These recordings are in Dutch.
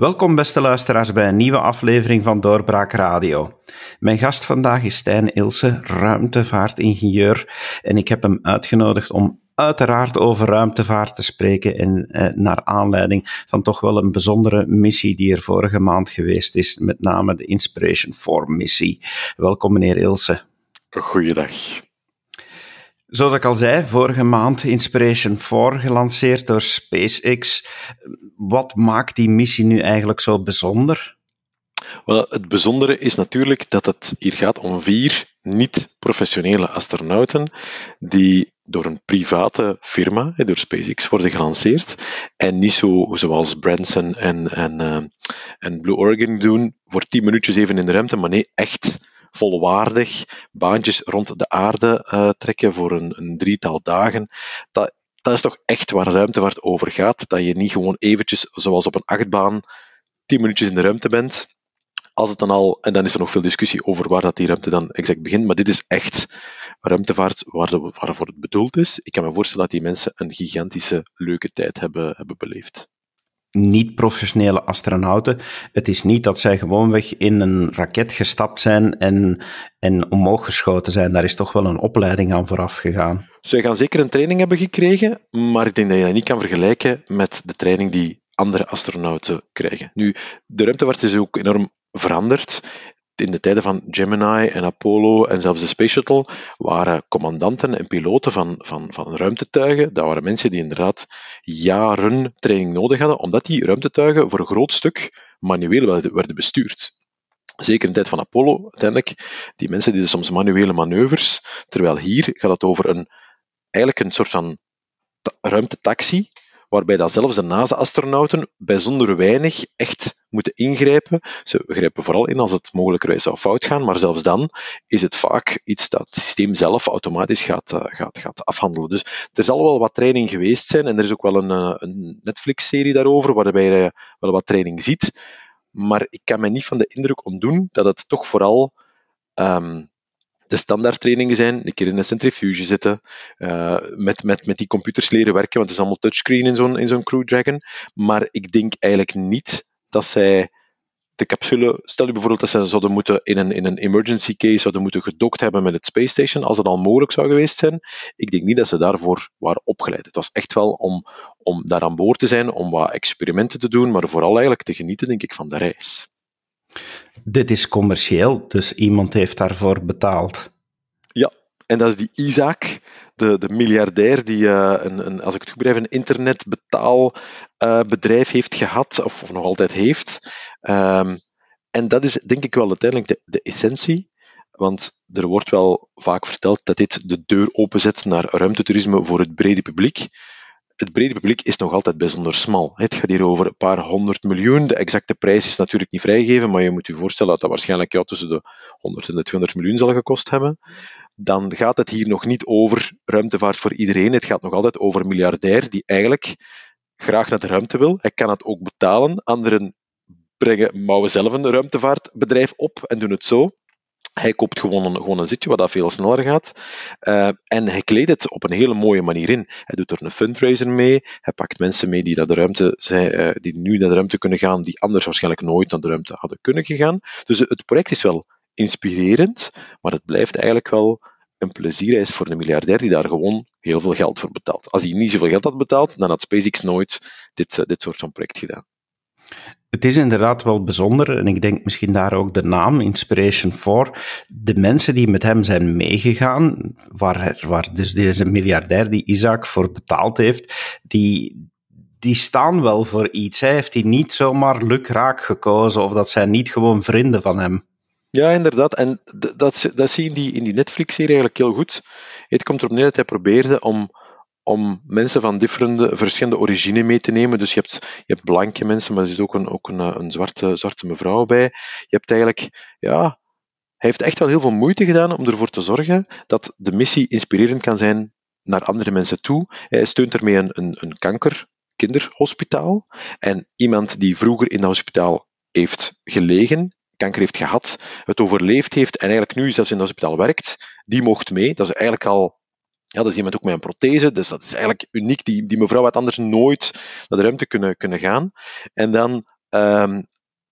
Welkom, beste luisteraars, bij een nieuwe aflevering van Doorbraak Radio. Mijn gast vandaag is Stijn Ilse, ruimtevaartingenieur, en ik heb hem uitgenodigd om uiteraard over ruimtevaart te spreken en eh, naar aanleiding van toch wel een bijzondere missie die er vorige maand geweest is, met name de Inspiration 4-missie. Welkom, meneer Ilse. Goeiedag. Zoals ik al zei, vorige maand Inspiration 4 gelanceerd door SpaceX. Wat maakt die missie nu eigenlijk zo bijzonder? Wel, het bijzondere is natuurlijk dat het hier gaat om vier niet-professionele astronauten die door een private firma, door SpaceX, worden gelanceerd. En niet zo zoals Branson en, en, uh, en Blue Origin doen, voor tien minuutjes even in de ruimte, maar nee, echt volwaardig baantjes rond de aarde uh, trekken voor een, een, drietal dagen. Dat, dat is toch echt waar ruimtevaart over gaat. Dat je niet gewoon eventjes, zoals op een achtbaan, tien minuutjes in de ruimte bent. Als het dan al, en dan is er nog veel discussie over waar dat die ruimte dan exact begint, maar dit is echt ruimtevaart waar de, waarvoor het bedoeld is. Ik kan me voorstellen dat die mensen een gigantische leuke tijd hebben, hebben beleefd niet-professionele astronauten. Het is niet dat zij gewoonweg in een raket gestapt zijn en, en omhoog geschoten zijn. Daar is toch wel een opleiding aan vooraf gegaan. Zij gaan zeker een training hebben gekregen, maar ik denk dat je dat niet kan vergelijken met de training die andere astronauten krijgen. Nu, de ruimtevaart is ook enorm veranderd in de tijden van Gemini en Apollo en zelfs de Space Shuttle waren commandanten en piloten van, van, van ruimtetuigen. Dat waren mensen die inderdaad jaren training nodig hadden, omdat die ruimtetuigen voor een groot stuk manueel werden bestuurd. Zeker in de tijd van Apollo, uiteindelijk, die mensen deden soms manuele manoeuvres, terwijl hier gaat het over een, eigenlijk een soort van ruimtetaxi, waarbij dat zelfs de NASA-astronauten bijzonder weinig echt moeten ingrijpen. Ze grijpen vooral in als het mogelijkerwijs zou fout gaan, maar zelfs dan is het vaak iets dat het systeem zelf automatisch gaat, uh, gaat, gaat afhandelen. Dus er zal wel wat training geweest zijn en er is ook wel een, uh, een Netflix-serie daarover, waarbij je wel wat training ziet. Maar ik kan me niet van de indruk ontdoen dat het toch vooral um, de standaardtrainingen zijn, een keer in een centrifuge zitten, uh, met, met, met die computers leren werken, want het is allemaal touchscreen in zo'n, zo'n Crew Dragon. Maar ik denk eigenlijk niet dat zij de capsule, stel je bijvoorbeeld dat ze zouden moeten in een, in een emergency case zouden moeten gedokt hebben met het Space Station, als dat al mogelijk zou geweest zijn. Ik denk niet dat ze daarvoor waren opgeleid. Het was echt wel om, om daar aan boord te zijn, om wat experimenten te doen, maar vooral eigenlijk te genieten, denk ik, van de reis. Dit is commercieel, dus iemand heeft daarvoor betaald. Ja, en dat is die Isaac, de, de miljardair die, uh, een, een, als ik het goed begrijp, een internetbetaalbedrijf uh, heeft gehad, of, of, nog altijd heeft. Um, en dat is denk ik wel uiteindelijk de, de essentie. Want er wordt wel vaak verteld dat dit de deur openzet naar ruimtetoerisme voor het brede publiek het brede publiek is nog altijd bijzonder smal. Het gaat hier over een paar honderd miljoen. De exacte prijs is natuurlijk niet vrijgegeven, maar je moet je voorstellen dat dat waarschijnlijk ja, tussen de 100 en de 200 miljoen zal gekost hebben. Dan gaat het hier nog niet over ruimtevaart voor iedereen. Het gaat nog altijd over een miljardair die eigenlijk graag naar de ruimte wil. Hij kan het ook betalen. Anderen brengen, bouwen zelf een ruimtevaartbedrijf op en doen het zo. Hij koopt gewoon een, gewoon een zitje, wat dat veel sneller gaat. Uh, en hij kleedt het op een hele mooie manier in. Hij doet er een fundraiser mee. Hij pakt mensen mee die, de ruimte zijn, uh, die nu naar de ruimte kunnen gaan, die anders waarschijnlijk nooit naar de ruimte hadden kunnen gegaan. Dus het project is wel inspirerend, maar het blijft eigenlijk wel een plezierreis voor een miljardair die daar gewoon heel veel geld voor betaalt. Als hij niet zoveel geld had betaald, dan had SpaceX nooit dit, uh, dit soort van project gedaan. Het is inderdaad wel bijzonder en ik denk misschien daar ook de naam Inspiration 4. De mensen die met hem zijn meegegaan, waar, waar dus deze miljardair die Isaac voor betaald heeft, die, die staan wel voor iets. Hij heeft hij niet zomaar lukraak gekozen of dat zijn niet gewoon vrienden van hem. Ja, inderdaad. En dat, dat zie je in die, in die Netflix-serie eigenlijk heel goed. Het komt erop neer dat hij probeerde om om mensen van verschillende origine mee te nemen. Dus je hebt, je hebt blanke mensen, maar er zit ook een, ook een, een zwarte, zwarte mevrouw bij. Je hebt eigenlijk, ja, hij heeft echt wel heel veel moeite gedaan om ervoor te zorgen dat de missie inspirerend kan zijn naar andere mensen toe. Hij steunt ermee een, een, een kankerkinderhospitaal. En iemand die vroeger in dat hospitaal heeft gelegen, kanker heeft gehad, het overleefd heeft en eigenlijk nu zelfs in dat hospitaal werkt, die mocht mee. Dat is eigenlijk al ja, dat is iemand ook met een prothese, dus dat is eigenlijk uniek. Die, die mevrouw had anders nooit naar de ruimte kunnen, kunnen gaan. En dan um,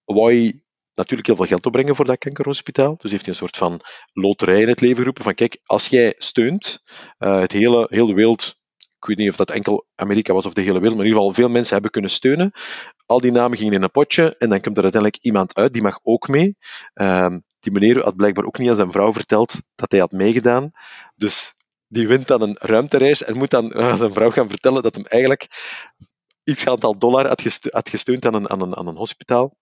wou hij natuurlijk heel veel geld opbrengen voor dat kankerhospitaal. Dus heeft hij een soort van loterij in het leven geroepen van kijk, als jij steunt, uh, het hele, heel de wereld ik weet niet of dat enkel Amerika was of de hele wereld, maar in ieder geval veel mensen hebben kunnen steunen. Al die namen gingen in een potje en dan komt er uiteindelijk iemand uit, die mag ook mee. Um, die meneer had blijkbaar ook niet aan zijn vrouw verteld dat hij had meegedaan. Dus die wint dan een ruimtereis en moet dan aan zijn vrouw gaan vertellen dat hem eigenlijk iets aantal dollar had, gesteund aan een, aan een, aan een hospitaal.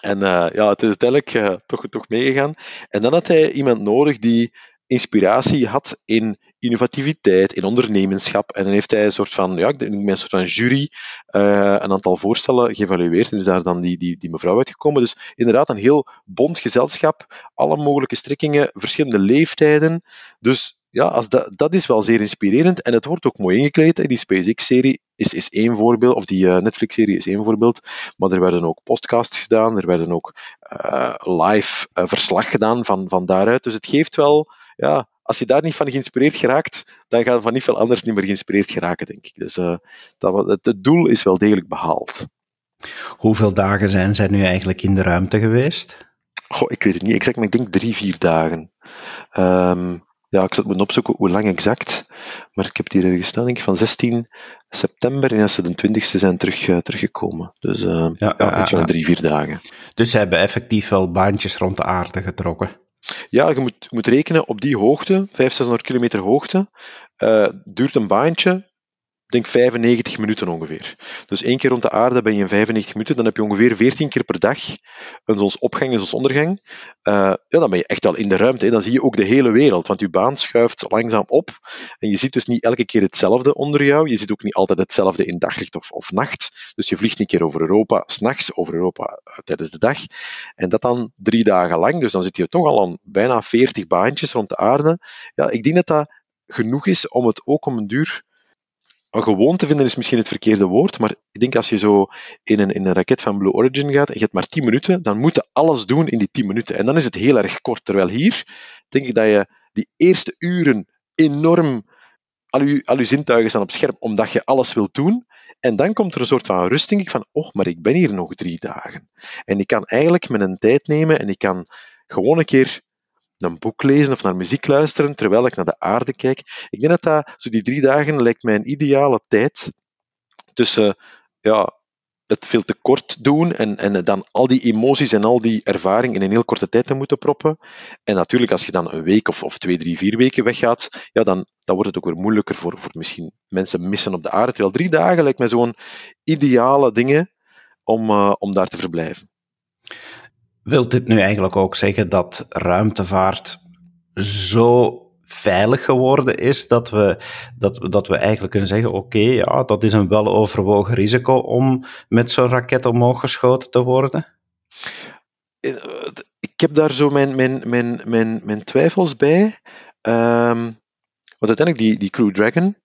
En uh, ja, het is uiteindelijk uh, toch, toch meegegaan. En dan had hij iemand nodig die inspiratie had in innovativiteit, in ondernemerschap. En dan heeft hij een soort van, ja, ik denk een soort van jury een aantal voorstellen geëvalueerd en is daar dan die, die, die mevrouw uitgekomen. Dus inderdaad een heel bond gezelschap, alle mogelijke strekkingen, verschillende leeftijden. Dus ja, als dat, dat is wel zeer inspirerend en het wordt ook mooi ingekleed. Die SpaceX-serie is, is één voorbeeld, of die uh, Netflix-serie is één voorbeeld, maar er werden ook podcasts gedaan, er werden ook uh, live uh, verslag gedaan van, van daaruit. Dus het geeft wel ja, als je daar niet van geïnspireerd geraakt, dan ga je van niet veel anders niet meer geïnspireerd geraken, denk ik. Dus dat, het, het, doel is wel degelijk behaald. Hoeveel dagen zijn zij nu eigenlijk in de ruimte geweest? Goh, ik weet het niet exact, maar ik denk drie, vier dagen. Um, ja, ik zat moeten opzoeken hoe lang exact, maar ik heb het hier ergens staan, denk ik, van 16 september en als ze de 20ste zijn terug, uh, teruggekomen. Dus uh, ja, ja, drie, vier dagen. Dus ze hebben effectief wel baantjes rond de aarde getrokken? Ja, je moet, je moet rekenen op die hoogte, 500, 600 kilometer hoogte, uh, duurt een baantje denk 95 minuten ongeveer. Dus één keer rond de aarde ben je in 95 minuten, dan heb je ongeveer 14 keer per dag een zonsopgang en zonsondergang. Uh, ja, dan ben je echt al in de ruimte. Hè. Dan zie je ook de hele wereld, want je baan schuift langzaam op. En je ziet dus niet elke keer hetzelfde onder jou. Je ziet ook niet altijd hetzelfde in daglicht of, of nacht. Dus je vliegt een keer over Europa, s'nachts over Europa uh, tijdens de dag. En dat dan drie dagen lang. Dus dan zit je toch al aan bijna 40 baantjes rond de aarde. Ja, ik denk dat dat genoeg is om het ook om een duur een gewoonte vinden is misschien het verkeerde woord, maar ik denk als je zo in een, in een raket van Blue Origin gaat en je hebt maar 10 minuten, dan moet je alles doen in die 10 minuten. En dan is het heel erg kort. Terwijl hier denk ik dat je die eerste uren enorm al je, al je zintuigen staan op scherp omdat je alles wilt doen. En dan komt er een soort van rust, denk ik, van, oh, maar ik ben hier nog drie dagen. En ik kan eigenlijk mijn tijd nemen en ik kan gewoon een keer een boek lezen of naar muziek luisteren terwijl ik naar de aarde kijk. Ik denk dat dat, zo die drie dagen lijkt mij een ideale tijd tussen ja, het veel te kort doen en, en dan al die emoties en al die ervaring in een heel korte tijd te moeten proppen. En natuurlijk, als je dan een week of, of twee, drie, vier weken weggaat, ja, dan, dan wordt het ook weer moeilijker voor, voor misschien mensen missen op de aarde. Terwijl drie dagen lijkt mij zo'n ideale dingen om, uh, om daar te verblijven. Wilt dit nu eigenlijk ook zeggen dat ruimtevaart zo veilig geworden is dat we, dat, dat we eigenlijk kunnen zeggen: oké, ja, dat is een weloverwogen risico om met zo'n raket omhoog geschoten te worden? Eh, ik heb daar zo mijn, mijn, mijn, mijn, mijn twijfels bij. Um, want uiteindelijk, die, die Crew Dragon,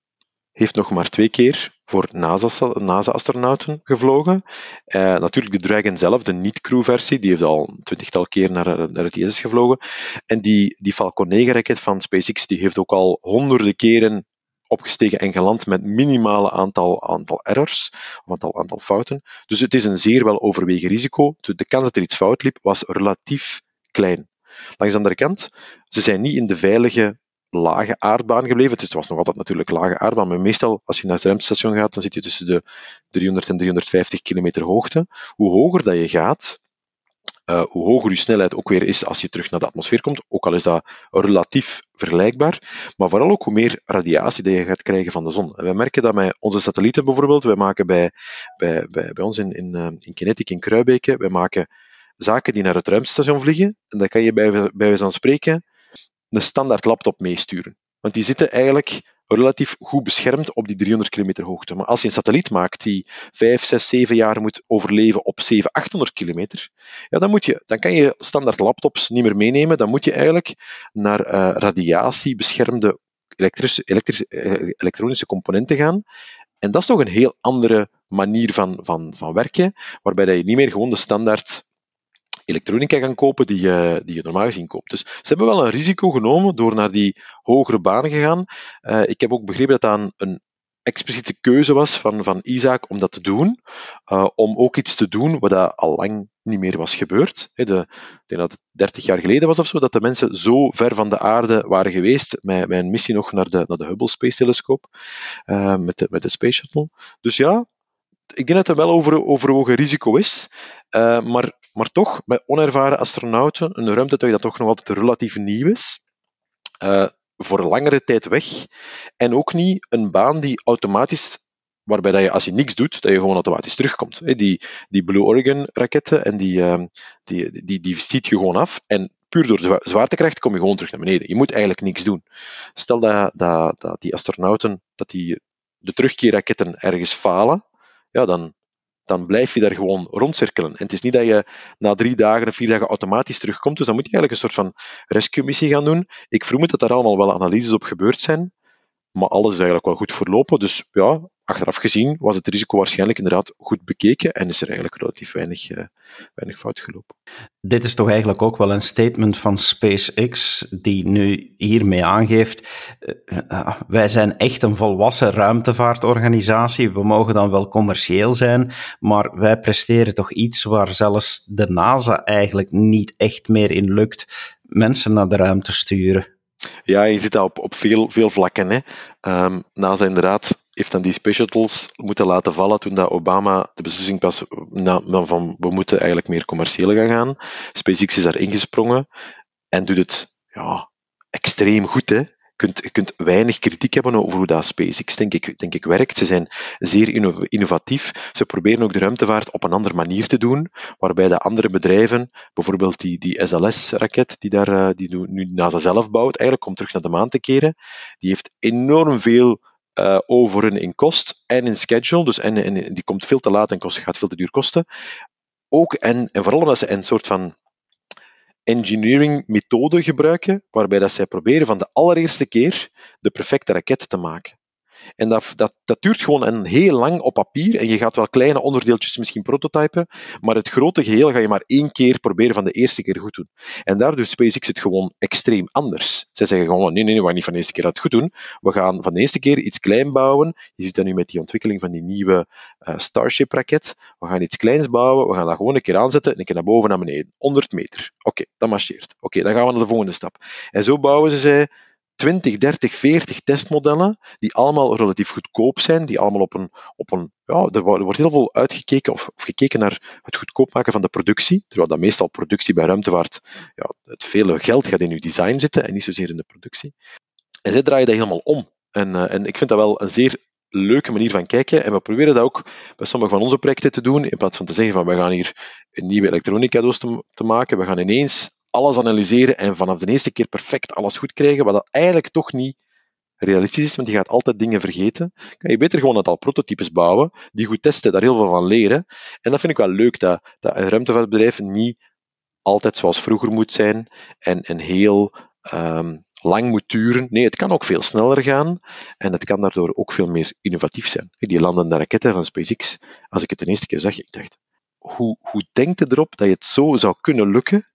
heeft nog maar twee keer voor NASA-astronauten NASA gevlogen. Uh, natuurlijk de Dragon zelf, de niet-crew-versie, die heeft al een twintigtal keer naar, naar het ISS gevlogen. En die, die Falcon 9-raket van SpaceX, die heeft ook al honderden keren opgestegen en geland met minimale aantal, aantal errors, of aantal, aantal fouten. Dus het is een zeer wel overwegen risico. De kans dat er iets fout liep, was relatief klein. Langs de andere kant, ze zijn niet in de veilige lage aardbaan gebleven. Dus het was nog altijd natuurlijk lage aardbaan, maar meestal als je naar het ruimtestation gaat, dan zit je tussen de 300 en 350 kilometer hoogte. Hoe hoger dat je gaat, uh, hoe hoger je snelheid ook weer is als je terug naar de atmosfeer komt, ook al is dat relatief vergelijkbaar, maar vooral ook hoe meer radiatie dat je gaat krijgen van de zon. En wij merken dat met onze satellieten bijvoorbeeld, wij maken bij, bij, bij, bij ons in, in, uh, in Kinetic in Kruibeke, wij maken zaken die naar het ruimtestation vliegen, en dat kan je bij, bij wijze van spreken een standaard laptop meesturen. Want die zitten eigenlijk relatief goed beschermd op die 300 kilometer hoogte. Maar als je een satelliet maakt die 5, 6, 7 jaar moet overleven op 7, 800 kilometer, ja, dan, moet je, dan kan je standaard laptops niet meer meenemen. Dan moet je eigenlijk naar uh, radiatiebeschermde elektrische, uh, elektronische componenten gaan. En dat is toch een heel andere manier van, van, van werken, waarbij dat je niet meer gewoon de standaard elektronica gaan kopen die je, die je normaal gezien koopt. Dus ze hebben wel een risico genomen door naar die hogere banen te gaan. Uh, ik heb ook begrepen dat dat een, expliciete keuze was van, van Isaac om dat te doen, uh, om ook iets te doen wat dat al lang niet meer was gebeurd. de, ik denk dat het 30 jaar geleden was of zo, dat de mensen zo ver van de aarde waren geweest, met, een missie nog naar de, naar de Hubble Space Telescope, uh, met, de, met de Space Shuttle. Dus ja, ik denk dat het wel over, overwogen risico is, uh, maar, maar toch, met onervaren astronauten, een ruimtetuig dat toch nog altijd relatief nieuw is, uh, voor langere tijd weg. En ook niet een baan die automatisch, waarbij dat je als je niks doet, dat je gewoon automatisch terugkomt. Die, die Blue Origin raketten, en die, die, die, die, die stiet je gewoon af. En puur door de zwaartekracht kom je gewoon terug naar beneden. Je moet eigenlijk niks doen. Stel dat, dat, dat die astronauten, dat die de terugkeerraketten ergens falen, ja, dan, dan blijf je daar gewoon rondcirkelen. En het is niet dat je na drie dagen of vier dagen automatisch terugkomt, dus dan moet je eigenlijk een soort van rescue-missie gaan doen. Ik vermoed dat daar allemaal wel analyses op gebeurd zijn, maar alles is eigenlijk wel goed verlopen. Dus ja, achteraf gezien was het risico waarschijnlijk inderdaad goed bekeken en is er eigenlijk relatief weinig, uh, weinig fout gelopen. Dit is toch eigenlijk ook wel een statement van SpaceX die nu hiermee aangeeft, uh, wij zijn echt een volwassen ruimtevaartorganisatie, we mogen dan wel commercieel zijn, maar wij presteren toch iets waar zelfs de NASA eigenlijk niet echt meer in lukt, mensen naar de ruimte sturen. Ja, je zit dat op, op veel, veel vlakken. Hè. Um, NASA inderdaad heeft dan die specials moeten laten vallen toen dat Obama de beslissing pas na, van we moeten eigenlijk meer commercieel gaan gaan. SpaceX is daar ingesprongen en doet het ja, extreem goed. Hè kunt, je kunt weinig kritiek hebben over hoe dat SpaceX, denk ik, denk ik, werkt. Ze zijn zeer innovatief. Ze proberen ook de ruimtevaart op een andere manier te doen, waarbij de andere bedrijven, bijvoorbeeld die, die SLS-raket die, daar, eh, die nu NASA zelf bouwt, eigenlijk om terug naar de maan te keren, die heeft enorm veel uh, over in kost en in schedule. Dus en, en die komt veel te laat en kost, gaat veel te duur kosten. Ook en, en vooral omdat ze een soort van engineering methode gebruiken, waarbij dat zij proberen van de allereerste keer de perfecte raket te maken. En dat, dat, dat duurt gewoon een heel lang op papier. En je gaat wel kleine onderdeeltjes misschien prototypen, maar het grote geheel ga je maar één keer proberen van de eerste keer goed doen. En daar doet SpaceX het gewoon extreem anders. Zij zeggen gewoon, nee, nee, we gaan niet van de eerste keer dat goed doen. We gaan van de eerste keer iets klein bouwen. Je ziet dat nu met die ontwikkeling van die nieuwe uh, Starship-raket. We gaan iets kleins bouwen, we gaan dat gewoon een keer aanzetten en een keer naar boven, naar beneden. 100 meter. Oké, dat marcheert. Oké, dan gaan we naar de volgende stap. En zo bouwen ze zij 20, 30, 40 testmodellen, die allemaal relatief goedkoop zijn, die allemaal op een, op een ja, er wordt heel veel uitgekeken of, of gekeken naar het goedkoop maken van de productie, terwijl dat meestal productie bij ruimtevaart, ja, het vele geld gaat in uw design zitten en niet zozeer in de productie. En zij draaien dat helemaal om. En, uh, en ik vind dat wel een zeer leuke manier van kijken. En we proberen dat ook bij sommige van onze projecten te doen, in plaats van te zeggen van we gaan hier een nieuwe elektronica-doos te, te maken, we gaan ineens alles analyseren en vanaf de eerste keer perfect alles goed krijgen, wat dat eigenlijk toch niet realistisch is, want je gaat altijd dingen vergeten. Kan je beter gewoon een aantal prototypes bouwen, die goed testen, daar heel veel van leren. En dat vind ik wel leuk, dat, dat een ruimtevaartbedrijf niet altijd zoals vroeger moet zijn en, heel um, lang moet duren. Nee, het kan ook veel sneller gaan en het kan daardoor ook veel meer innovatief zijn. Die landende raketten van SpaceX, als ik het de eerste keer zag, ik dacht, hoe, hoe denkt erop dat je het zo zou kunnen lukken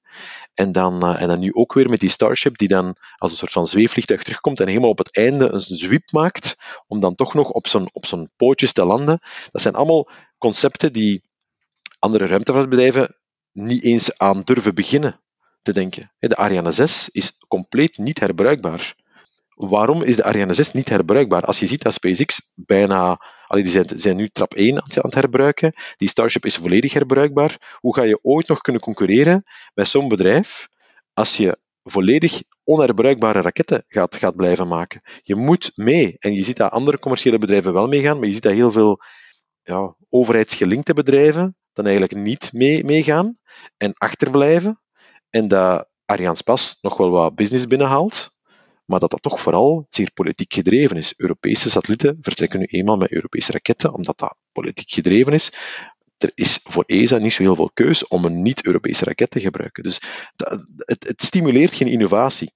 en dan, uh, en dan nu ook weer met die Starship, die dan als een soort van zweefvliegtuig terugkomt en helemaal op het einde een zwiep maakt, om dan toch nog op zijn, op zijn pootjes te landen. Dat zijn allemaal concepten die andere ruimtevaartbedrijven niet eens aan durven beginnen te denken. De Ariane 6 is compleet niet herbruikbaar. Waarom is de Ariane 6 niet herbruikbaar? Als je ziet dat SpaceX bijna, die zijn, nu trap 1 aan het herbruiken, die Starship is volledig herbruikbaar. Hoe ga je ooit nog kunnen concurreren met zo'n bedrijf als je volledig onherbruikbare raketten gaat, gaat blijven maken? Je moet mee. En je ziet dat andere commerciële bedrijven wel meegaan, maar je ziet dat heel veel ja, overheidsgelinkte bedrijven dan eigenlijk niet mee, meegaan en achterblijven. En dat Arianespace nog wel wat business binnenhaalt, maar dat dat toch vooral zeer politiek gedreven is. Europese satellieten vertrekken nu eenmaal met Europese raketten, omdat dat politiek gedreven is. Er is voor ESA niet zo heel veel keus om een niet-Europese raket te gebruiken. Dus dat, het, het, stimuleert geen innovatie.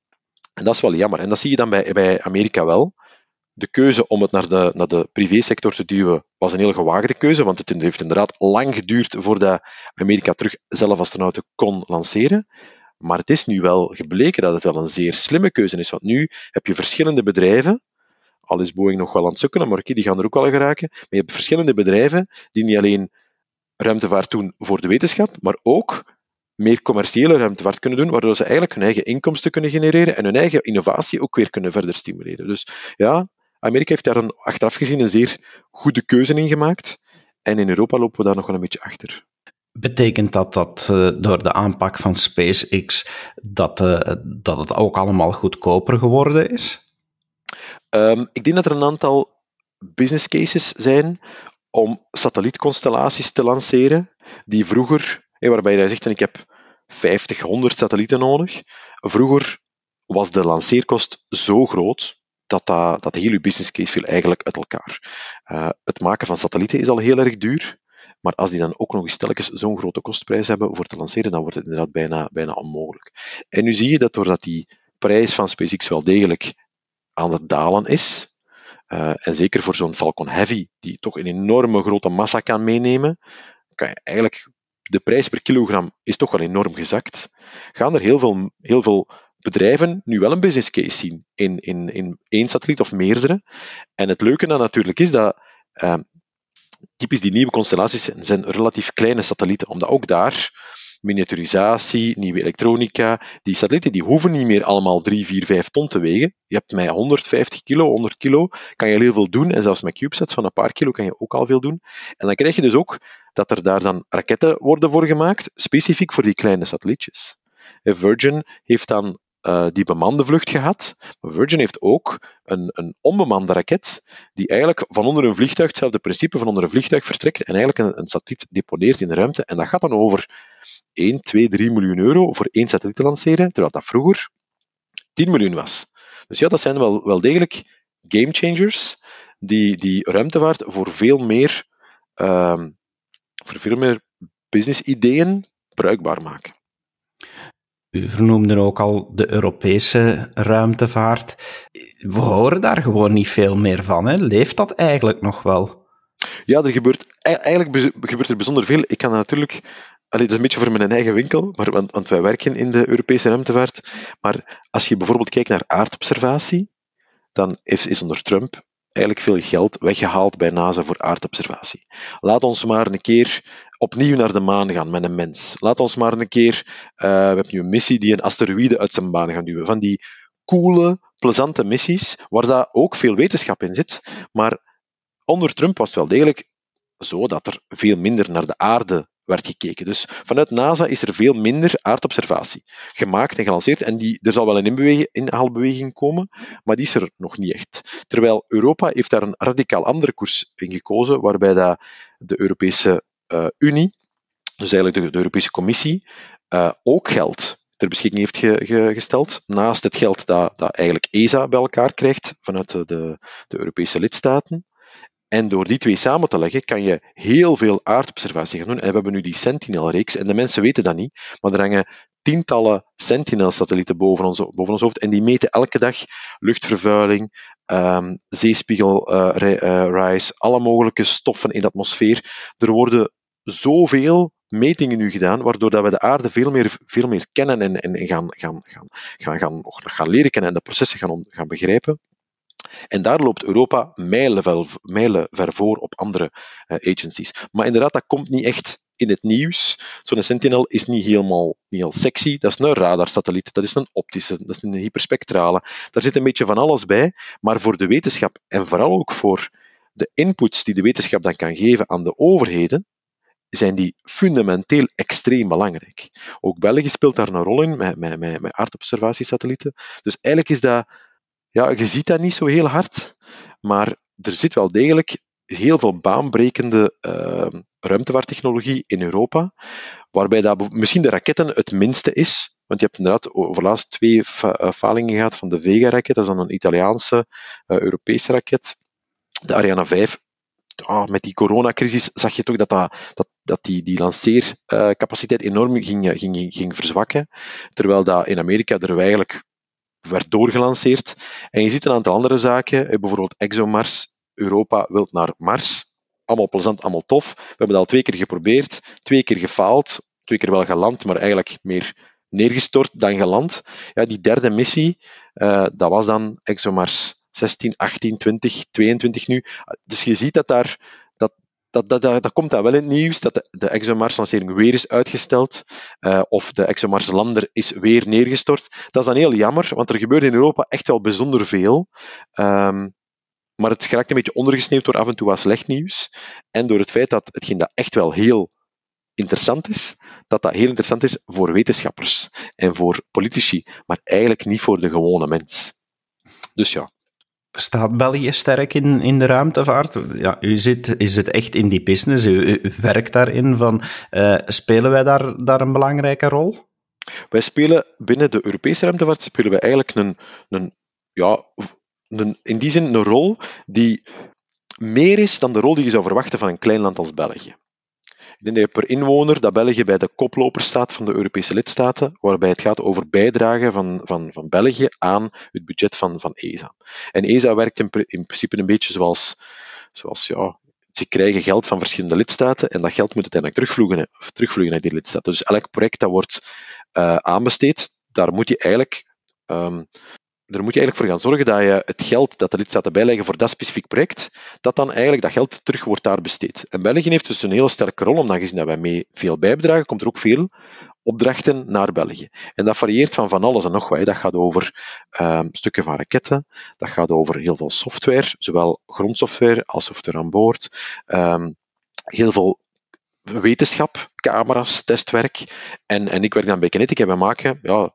En dat is wel jammer. En dat zie je dan bij, bij Amerika wel. De keuze om het naar de, naar de privésector te duwen was een heel gewaagde keuze, want het heeft inderdaad lang geduurd voordat Amerika terug zelf astronauten kon lanceren. Maar het is nu wel gebleken dat het wel een zeer slimme keuze is. Want nu heb je verschillende bedrijven, Al is Boeing nog wel aan het sukkelen, maar die gaan er ook wel geraken. Maar je hebt verschillende bedrijven die niet alleen ruimtevaart doen voor de wetenschap, maar ook meer commerciële ruimtevaart kunnen doen, waardoor ze eigenlijk hun eigen inkomsten kunnen genereren en hun eigen innovatie ook weer kunnen verder stimuleren. Dus ja, Amerika heeft daar een, achteraf gezien een zeer goede keuze in gemaakt. En in Europa lopen we daar nog wel een beetje achter. Betekent dat dat uh, door de aanpak van SpaceX dat, uh, dat het ook allemaal goedkoper geworden is? Um, ik denk dat er een aantal business cases zijn om satellietconstellaties te lanceren die vroeger, waarbij je zegt, ik heb 50, 100 satellieten nodig. Vroeger was de lanceerkost zo groot dat, dat, dat de hele business case viel eigenlijk uit elkaar. Uh, het maken van satellieten is al heel erg duur. Maar als die dan ook nog eens telkens zo'n grote kostprijs hebben voor te lanceren, dan wordt het inderdaad bijna, bijna onmogelijk. En nu zie je dat doordat die prijs van SpaceX wel degelijk aan het dalen is, uh, en zeker voor zo'n Falcon Heavy, die toch een enorme grote massa kan meenemen, kan je eigenlijk de prijs per kilogram is toch wel enorm gezakt. Gaan er heel veel, heel veel bedrijven nu wel een business case zien in, in, in één satelliet of meerdere. En het leuke dan natuurlijk is dat uh, typisch die nieuwe constellaties zijn, relatief kleine satellieten, omdat ook daar miniaturisatie, nieuwe elektronica. Die satellieten die hoeven niet meer allemaal 3, 4, 5 ton te wegen. Je hebt met 150 kilo, 100 kilo, kan je heel veel doen. En zelfs met CubeSats van een paar kilo kan je ook al veel doen. En dan krijg je dus ook dat er daar dan raketten worden voor gemaakt, specifiek voor die kleine satellietjes. Virgin heeft dan uh, die bemande vlucht gehad. Virgin heeft ook een, een onbemande raket die eigenlijk van onder een vliegtuig, hetzelfde principe, van onder een vliegtuig vertrekt en eigenlijk een, een satelliet deponeert in de ruimte. En dat gaat dan over 1, 2, 3 miljoen euro voor één satelliet te lanceren, terwijl dat vroeger 10 miljoen was. Dus ja, dat zijn wel, wel degelijk game changers die, die ruimtevaart voor veel meer, um, voor veel meer business-ideeën bruikbaar maken. U vernoemde ook al de Europese ruimtevaart. We horen daar gewoon niet veel meer van. Hè? Leeft dat eigenlijk nog wel? Ja, er gebeurt, e-, eigenlijk gebeurt er bijzonder veel. Ik kan natuurlijk dat is een beetje voor mijn eigen winkel, maar, want, want wij werken in de Europese ruimtevaart. Maar als je bijvoorbeeld kijkt naar aardobservatie, dan is, is onder Trump eigenlijk veel geld weggehaald bij NASA voor aardobservatie. Laat ons maar een keer opnieuw naar de maan gaan met een mens. Laat ons maar een keer, uh, we hebben nu een missie die een asteroïde uit zijn baan gaat duwen. Van die coole, plezante missies, waar daar ook veel wetenschap in zit. Maar onder Trump was het wel degelijk zo dat er veel minder naar de aarde werd gekeken. Dus vanuit NASA is er veel minder aardobservatie gemaakt en gelanceerd. En die, er zal wel een inhaalbeweging komen, maar die is er nog niet echt. Terwijl Europa heeft daar een radicaal andere koers in gekozen, waarbij dat de Europese Unie, dus eigenlijk de, de Europese Commissie, uh, ook geld ter beschikking heeft ge, ge, gesteld. Naast het geld dat, dat eigenlijk ESA bij elkaar krijgt vanuit de, de Europese lidstaten. En door die twee samen te leggen, kan je heel veel aardobservatie gaan doen. En we hebben nu die Sentinel-reeks, en de mensen weten dat niet, maar er hangen tientallen Sentinel-satellieten boven ons, boven ons hoofd, en die meten elke dag luchtvervuiling, um, alle mogelijke stoffen in de atmosfeer. Er worden zoveel metingen nu gedaan, waardoor dat we de aarde veel meer, veel meer kennen en, en gaan, gaan, gaan, gaan, gaan, gaan leren kennen en de processen gaan, gaan begrijpen. En daar loopt Europa mijlen ver voor op andere uh, agencies. Maar inderdaad, dat komt niet echt in het nieuws. Zo'n Sentinel is niet helemaal niet heel sexy. Dat is een radarsatelliet, dat is een optische, dat is een hyperspectrale. Daar zit een beetje van alles bij. Maar voor de wetenschap en vooral ook voor de inputs die de wetenschap dan kan geven aan de overheden, zijn die fundamenteel extreem belangrijk. Ook België speelt daar een rol in met, met, met, met aardobservatiesatellieten. Dus eigenlijk is dat ja, je ziet dat niet zo heel hard, maar er zit wel degelijk heel veel baanbrekende uh, ruimtevaarttechnologie in Europa, waarbij dat misschien de raketten het minste is. Want je hebt inderdaad over laatst twee eh, falingen gehad van de Vega-raket, dat is dan een Italiaanse, uh, Europese raket. De Ariane 5 oh, met die coronacrisis zag je toch dat, dat, dat die, die lanceercapaciteit enorm ging, ging, ging verzwakken. Terwijl dat in Amerika er eigenlijk werd doorgelanceerd. En je ziet een aantal andere zaken, eh, bijvoorbeeld ExoMars. Europa wil naar Mars. Allemaal plezant, allemaal tof. We hebben dat al twee keer geprobeerd, twee keer gefaald, twee keer wel geland, maar eigenlijk meer neergestort dan geland. Ja, die derde missie, uh, dat was dan ExoMars 16, 18, 20, 22 nu. Dus je ziet dat daar dat, dat, dat, dat, komt dat wel in het nieuws, dat de, de ExoMars-lancering weer is uitgesteld, uh, of de ExoMars-lander is weer neergestort. Dat is dan heel jammer, want er gebeurt in Europa echt wel bijzonder veel. Um, maar het geraakt een beetje ondergesneeuwd door af en toe wat slecht nieuws. En door het feit dat hetgeen dat echt wel heel interessant is, dat dat heel interessant is voor wetenschappers en voor politici, maar eigenlijk niet voor de gewone mens. Dus ja. Staat België sterk in, in de ruimtevaart? Ja, u zit, is het echt in die business, u, werkt daarin. Van, uh, spelen wij daar, daar een belangrijke rol? Wij spelen binnen de Europese ruimtevaart spelen wij eigenlijk een, een, ja, een, in die zin een rol die meer is dan de rol die je zou verwachten van een klein land als België. Ik denk dat je per inwoner dat België bij de koploper staat van de Europese lidstaten, waarbij het gaat over bijdragen van, van, van België aan het budget van, van ESA. En ESA werkt in, in principe een beetje zoals, zoals ja, ze krijgen geld van verschillende lidstaten en dat geld moet uiteindelijk terugvloeien, terugvloeien naar die lidstaten. Dus elk project dat wordt uh, aanbesteed, daar moet je eigenlijk um, daar moet je eigenlijk voor gaan zorgen dat je het geld dat de lidstaten bijleggen voor dat specifiek project, dat dan eigenlijk dat geld terug wordt daar besteed. En België heeft dus een hele sterke rol, omdat gezien dat wij mee veel bijbedragen, komt er ook veel opdrachten naar België. En dat varieert van van alles en nog wat. Dat gaat over um, stukken van raketten, dat gaat over heel veel software, zowel grondsoftware als software aan boord, um, heel veel wetenschap, camera's, testwerk. En, en ik werk dan bij Kinetic en we maken ja,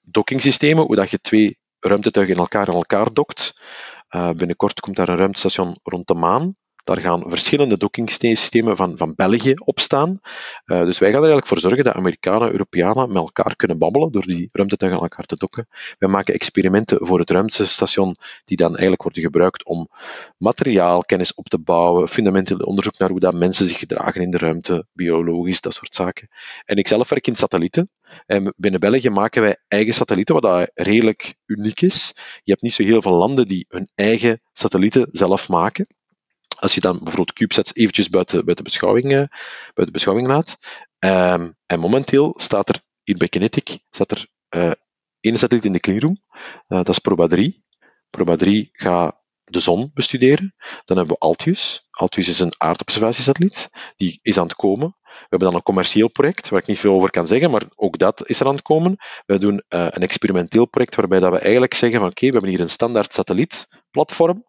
dockingsystemen, hoe dat je twee ruimtetuigen in elkaar in elkaar dokt. Uh, binnenkort komt daar een ruimtestation rond de maan. Daar gaan verschillende dockingsystemen van, van België op staan. Uh, dus wij gaan er eigenlijk voor zorgen dat Amerikanen en Europeanen met elkaar kunnen babbelen door die ruimtetuigen aan elkaar te dokken. Wij maken experimenten voor het ruimtestation die dan eigenlijk worden gebruikt om materiaalkennis op te bouwen, fundamenteel onderzoek naar hoe dat mensen zich gedragen in de ruimte, biologisch, dat soort zaken. En ik zelf werk in satellieten. En binnen België maken wij eigen satellieten, wat redelijk uniek is. Je hebt niet zo heel veel landen die hun eigen satellieten zelf maken. Als je dan bijvoorbeeld CubeSats eventjes buiten, buiten, beschouwing, uh, buiten beschouwing laat. Um, en momenteel staat er hier bij Kinetic staat er uh, één satelliet in de cleanroom. Uh, dat is Proba 3. Proba 3 gaat de zon bestuderen. Dan hebben we Altius. Altius is een aardobservatiesatelliet. Die is aan het komen. We hebben dan een commercieel project, waar ik niet veel over kan zeggen, maar ook dat is er aan het komen. We doen een experimenteel project waarbij dat we eigenlijk zeggen van oké, we hebben hier een standaard satellietplatform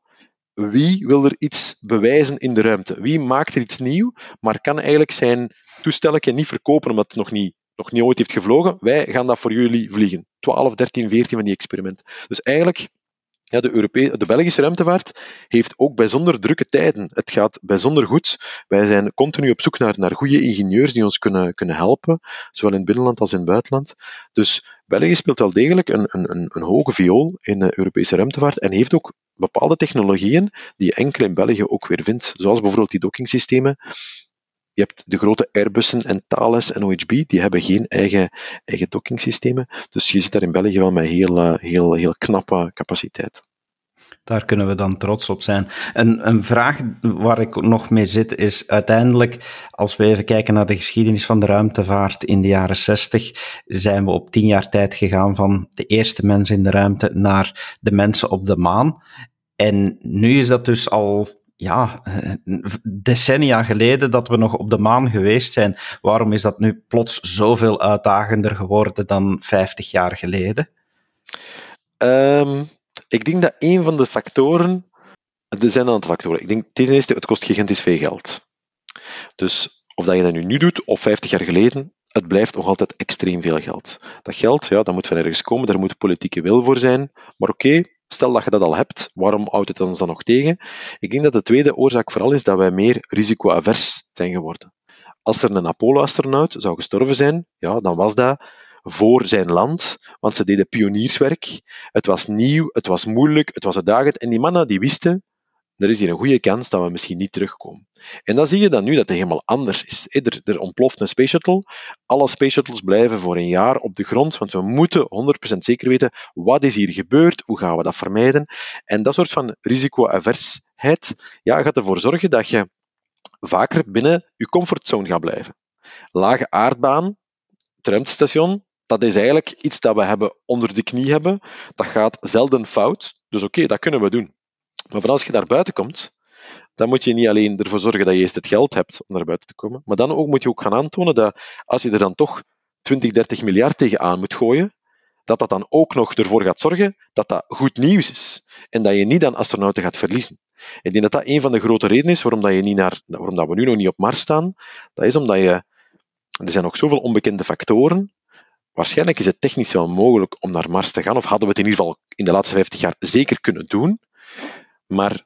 wie wil er iets bewijzen in de ruimte? Wie maakt er iets nieuw, maar kan eigenlijk zijn toestelletje niet verkopen omdat het nog niet, nog niet ooit heeft gevlogen? Wij gaan dat voor jullie vliegen. 12, 13, 14 van die experimenten. Dus eigenlijk ja, de, Europese, de Belgische ruimtevaart heeft ook bijzonder drukke tijden. Het gaat bijzonder goed. Wij zijn continu op zoek naar, naar goede ingenieurs die ons kunnen, kunnen helpen, zowel in het binnenland als in het buitenland. Dus België speelt wel degelijk een, een, een hoge viool in de Europese ruimtevaart en heeft ook bepaalde technologieën die je enkel in België ook weer vindt, zoals bijvoorbeeld die dockingsystemen. Je hebt de grote Airbussen en Thales en OHB, die hebben geen eigen, eigen dockingsystemen. Dus je zit daar in België wel met heel, eh, heel, heel knappe capaciteit. Daar kunnen we dan trots op zijn. En een vraag waar ik nog mee zit is uiteindelijk, als we even kijken naar de geschiedenis van de ruimtevaart in de jaren 60, zijn we op tien jaar tijd gegaan van de eerste mensen in de ruimte naar de mensen op de maan. En nu is dat dus al ja, decennia geleden dat we nog op de maan geweest zijn. Waarom is dat nu plots zoveel uitdagender geworden dan 50 jaar geleden? Um, ik denk dat een van de factoren. Er zijn een aantal factoren. Ik denk ten eerste, het kost gigantisch veel geld. Dus of dat je dat nu, nu doet of 50 jaar geleden, het blijft nog altijd extreem veel geld. Dat geld, ja, dat moet van ergens komen, daar moet politieke wil voor zijn. Maar oké, stel dat je dat al hebt, waarom houdt het ons dan nog tegen? Ik denk dat de tweede oorzaak vooral is dat wij meer risicoavers zijn geworden. Als er een Apollo-astronaut zou gestorven zijn, ja, dan was dat voor zijn land, want ze deden pionierswerk. Het was nieuw, het was moeilijk, het was uitdagend. En die mannen die wisten, er is hier een goede kans dat we misschien niet terugkomen. En dan zie je dan nu dat het helemaal anders is. Er, er ontploft een space shuttle. Alle space shuttles blijven voor een jaar op de grond, want we moeten 100% zeker weten wat is hier gebeurd, hoe gaan we dat vermijden. En dat soort van risicoaversheid ja, gaat ervoor zorgen dat je vaker binnen je comfortzone gaat blijven. Lage aardbaan, het ruimtestation, dat is eigenlijk iets dat we hebben onder de knie hebben. Dat gaat zelden fout. Dus oké, dat kunnen we doen. Maar voor als je daar buiten komt, dan moet je niet alleen ervoor zorgen dat je eerst het geld hebt om naar buiten te komen, maar dan ook moet je ook gaan aantonen dat als je er dan toch 20, 30 miljard tegenaan moet gooien, dat dat dan ook nog ervoor gaat zorgen dat dat goed nieuws is. En dat je niet dan astronauten gaat verliezen. Ik denk dat dat een van de grote redenen is waarom, dat je niet naar, waarom dat we nu nog niet op Mars staan. Dat is omdat je... Er zijn nog zoveel onbekende factoren. Waarschijnlijk is het technisch wel mogelijk om naar Mars te gaan, of hadden we het in ieder geval in de laatste 50 jaar zeker kunnen doen. Maar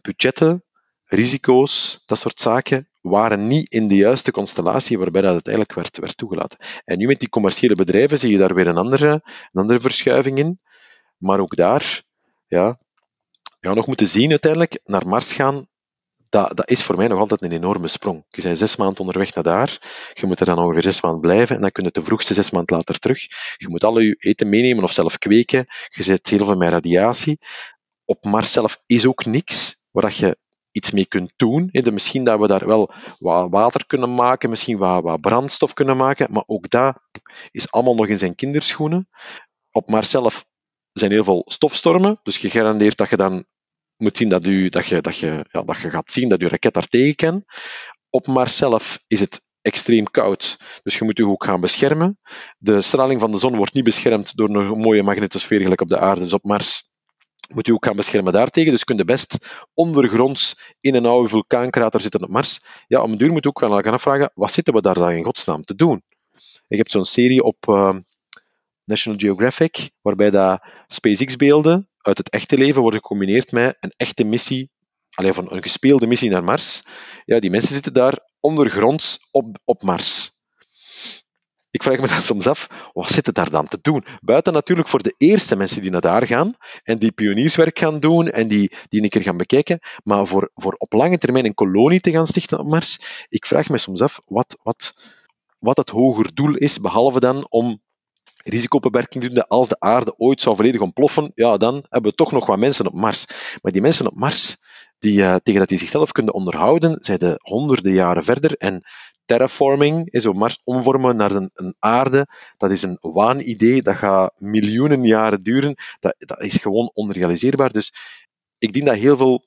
budgetten, risico's, dat soort zaken, waren niet in de juiste constellatie waarbij dat uiteindelijk werd, werd toegelaten. En nu met die commerciële bedrijven zie je daar weer een andere, een andere verschuiving in. Maar ook daar, ja, gaan nog moeten zien uiteindelijk, naar Mars gaan, dat, dat is voor mij nog altijd een enorme sprong. Je bent zes maanden onderweg naar daar, je moet er dan ongeveer zes maanden blijven, en dan kun je de vroegste zes maanden later terug. Je moet al je eten meenemen of zelf kweken, je zit heel veel met radiatie. Op Mars zelf is ook niks waar je iets mee kunt doen. Misschien dat we daar wel wat water kunnen maken, misschien wat, brandstof kunnen maken, maar ook dat is allemaal nog in zijn kinderschoenen. Op Mars zelf zijn heel veel stofstormen, dus gegarandeerd dat je dan moet zien dat, u, dat, je, dat, je, ja, dat je gaat zien dat je raket daar tegen kan. Op Mars zelf is het extreem koud, dus je moet je ook gaan beschermen. De straling van de zon wordt niet beschermd door een mooie magnetosfeer gelijk op de aarde, dus op Mars moet je ook gaan beschermen daartegen. Dus kun je best ondergronds in een oude vulkaankrater zitten op Mars. Ja, om een duur moet je ook gaan, afvragen, wat zitten we daar dan in godsnaam te doen? Ik heb zo'n serie op uh, National Geographic, waarbij dat SpaceX-beelden uit het echte leven worden gecombineerd met een echte missie, alleen van een gespeelde missie naar Mars. Ja, die mensen zitten daar ondergronds op, op Mars. Ik vraag me dan soms af, wat zit het daar dan te doen? Buiten natuurlijk voor de eerste mensen die naar daar gaan en die pionierswerk gaan doen en die, die een keer gaan bekijken, maar voor, voor op lange termijn een kolonie te gaan stichten op Mars, ik vraag me soms af wat, wat, wat het hoger doel is, behalve dan om risicobeperking te doen, als de aarde ooit zou volledig ontploffen, ja, dan hebben we toch nog wat mensen op Mars. Maar die mensen op Mars, die, uh, tegen dat die zichzelf kunnen onderhouden, zijn de honderden jaren verder en terraforming, op Mars omvormen naar een, aarde, dat is een waanidee, dat gaat miljoenen jaren duren, dat, dat is gewoon onrealiseerbaar. Dus ik denk dat heel veel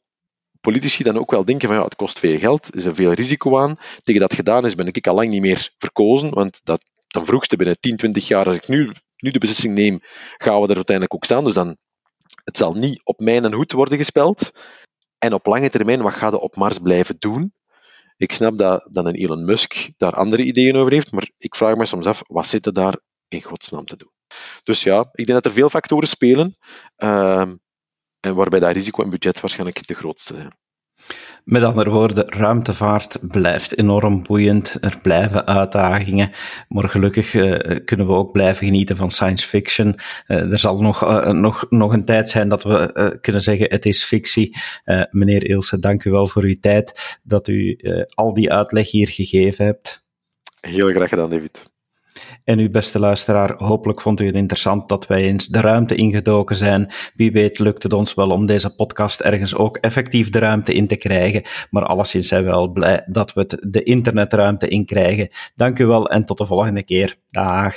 politici dan ook wel denken van ja, het kost veel geld, er is er veel risico aan. Tegen dat gedaan is, ben ik al lang niet meer verkozen, want dat, dan vroegste binnen 10, 20 jaar, als ik nu, nu de beslissing neem, gaan we er uiteindelijk ook staan. Dus dan, het zal niet op mijn hoed worden gespeld. En op lange termijn, wat gaat er op Mars blijven doen? Ik snap dat, dat een Elon Musk daar andere ideeën over heeft, maar ik vraag me soms af, wat zit er daar in godsnaam te doen? Dus ja, ik denk dat er veel factoren spelen, uh, en waarbij dat risico en budget waarschijnlijk de grootste zijn. Met andere woorden, ruimtevaart blijft enorm boeiend. Er blijven uitdagingen. Maar gelukkig uh, kunnen we ook blijven genieten van science fiction. Uh, er zal nog, uh, nog, nog een tijd zijn dat we kunnen zeggen: het is fictie. meneer Ilse, dank u wel voor uw tijd. Dat u al die uitleg hier gegeven hebt. Heel graag gedaan, David. En uw beste luisteraar, hopelijk vond u het interessant dat wij eens de ruimte ingedoken zijn. Wie weet lukt het ons wel om deze podcast ergens ook effectief de ruimte in te krijgen. Maar alleszins zijn we wel blij dat we het de internetruimte in krijgen. Dank u wel en tot de volgende keer. Dag.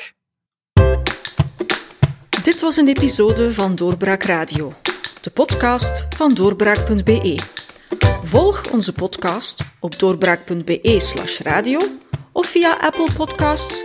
Dit was een episode van Doorbraak Radio, de podcast van doorbraak.be. Volg onze podcast op doorbraak.be/radio of via Apple Podcasts,